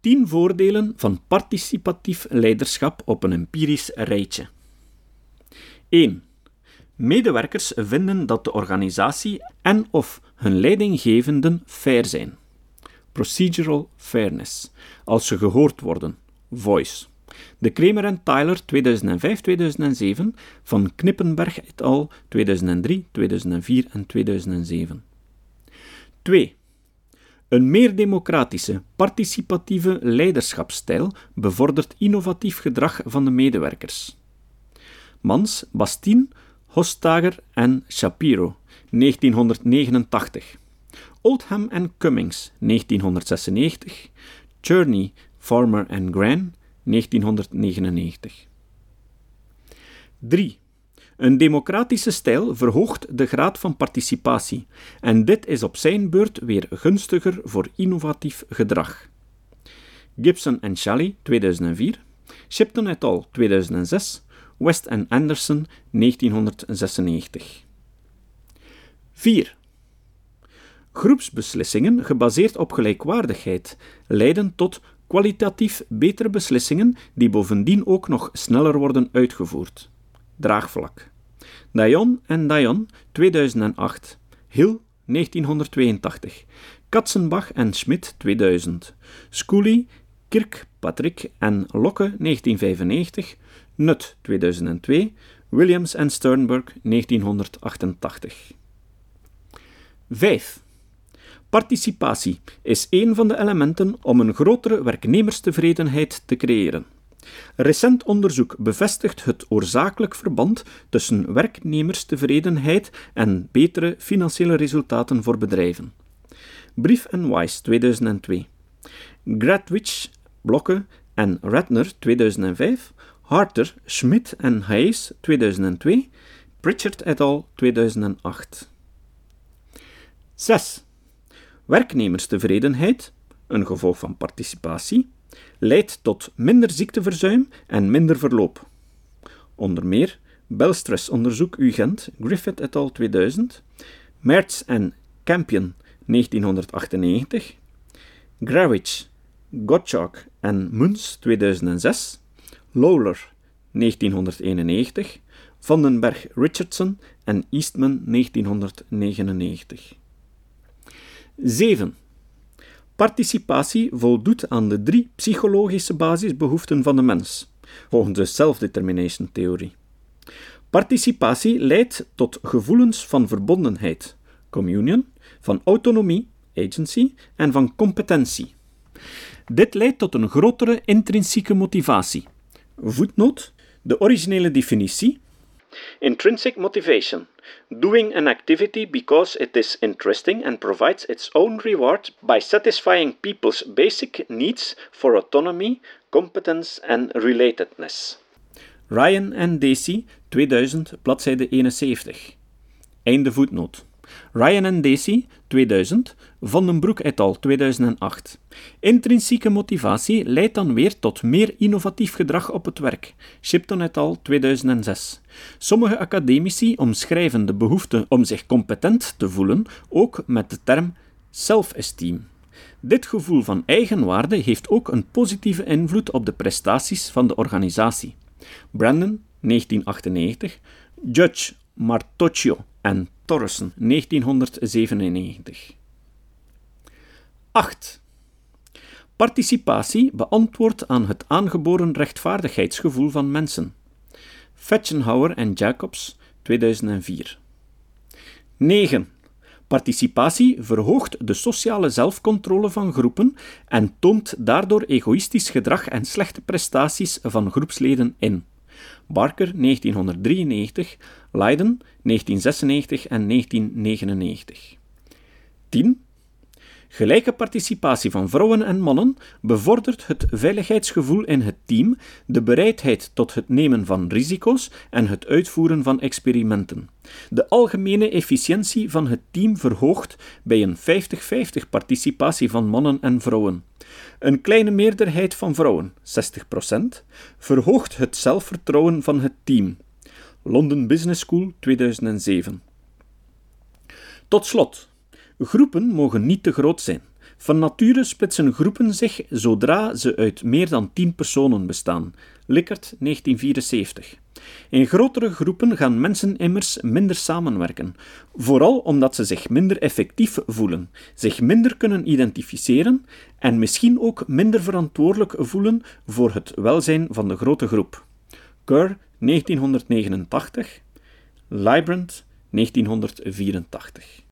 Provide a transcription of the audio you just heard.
10 voordelen van participatief leiderschap op een empirisch rijtje. 1. Medewerkers vinden dat de organisatie en of hun leidinggevenden fair zijn. Procedural fairness. Als ze gehoord worden. Voice. De Kramer en Tyler 2005-2007 van Knippenberg et al. 2003, 2004 en 2007. 2. Een meer democratische, participatieve leiderschapsstijl bevordert innovatief gedrag van de medewerkers. Mans, Bastien, Hostager en Shapiro, 1989. Oldham en Cummings, 1996. Cherney, Farmer en Gran, 1999. 3. Een democratische stijl verhoogt de graad van participatie en dit is op zijn beurt weer gunstiger voor innovatief gedrag. Gibson en Shelley 2004, Shipton et al. 2006, West en Anderson 1996. 4. Groepsbeslissingen gebaseerd op gelijkwaardigheid leiden tot kwalitatief betere beslissingen die bovendien ook nog sneller worden uitgevoerd. Draagvlak. Dayon en Dayon 2008. Hill 1982. Katzenbach en Schmidt 2000. Schooley, Kirkpatrick en Locke 1995. Nut 2002. Williams en Sternberg 1988. 5. Participatie is een van de elementen om een grotere werknemerstevredenheid te creëren. Recent onderzoek bevestigt het oorzakelijk verband tussen werknemerstevredenheid en betere financiële resultaten voor bedrijven. Brief Weiss 2002. Gradwich, Blokke en Ratner 2005. Harter, Schmidt en Hayes 2002. Pritchard et al. 2008. 6. Werknemerstevredenheid, een gevolg van participatie, leidt tot minder ziekteverzuim en minder verloop. Onder meer Belstress-onderzoek UGent, Griffith et al. 2000, Mertz en Campion 1998, Grawitch, Gottschalk en Muns 2006, Lawler 1991, Vandenberg Richardson en Eastman 1999. 7. Participatie voldoet aan de drie psychologische basisbehoeften van de mens, volgens de self-determination-theorie. Participatie leidt tot gevoelens van verbondenheid, communion, van autonomie, agency, en van competentie. Dit leidt tot een grotere intrinsieke motivatie. Voetnoot: de originele definitie. Intrinsic motivation doing an activity because it is interesting and provides its own reward by satisfying people's basic needs for autonomy, competence and relatedness. Ryan en Dacey, 2000, bladzijde 71. Einde voetnoot. Ryan en Dacey, 2000, Van den Broek et al. 2008. Intrinsieke motivatie leidt dan weer tot meer innovatief gedrag op het werk. Shipton et al. 2006. Sommige academici omschrijven de behoefte om zich competent te voelen ook met de term self-esteem. Dit gevoel van eigenwaarde heeft ook een positieve invloed op de prestaties van de organisatie. Brandon, 1998, Judge, Martocchio en Torresen, 1997. 8. Participatie beantwoordt aan het aangeboren rechtvaardigheidsgevoel van mensen. Fetchenhauer en Jacobs, 2004. 9. Participatie verhoogt de sociale zelfcontrole van groepen en toont daardoor egoïstisch gedrag en slechte prestaties van groepsleden in. Barker 1993, Leiden 1996 en 1999. 10. Gelijke participatie van vrouwen en mannen bevordert het veiligheidsgevoel in het team, de bereidheid tot het nemen van risico's en het uitvoeren van experimenten. De algemene efficiëntie van het team verhoogt bij een 50-50 participatie van mannen en vrouwen. Een kleine meerderheid van vrouwen, 60%, verhoogt het zelfvertrouwen van het team. London Business School 2007. Tot slot, groepen mogen niet te groot zijn. Van nature splitsen groepen zich zodra ze uit meer dan 10 personen bestaan. Likert, 1974. In grotere groepen gaan mensen immers minder samenwerken, vooral omdat ze zich minder effectief voelen, zich minder kunnen identificeren en misschien ook minder verantwoordelijk voelen voor het welzijn van de grote groep. Kerr, 1989, Librand, 1984.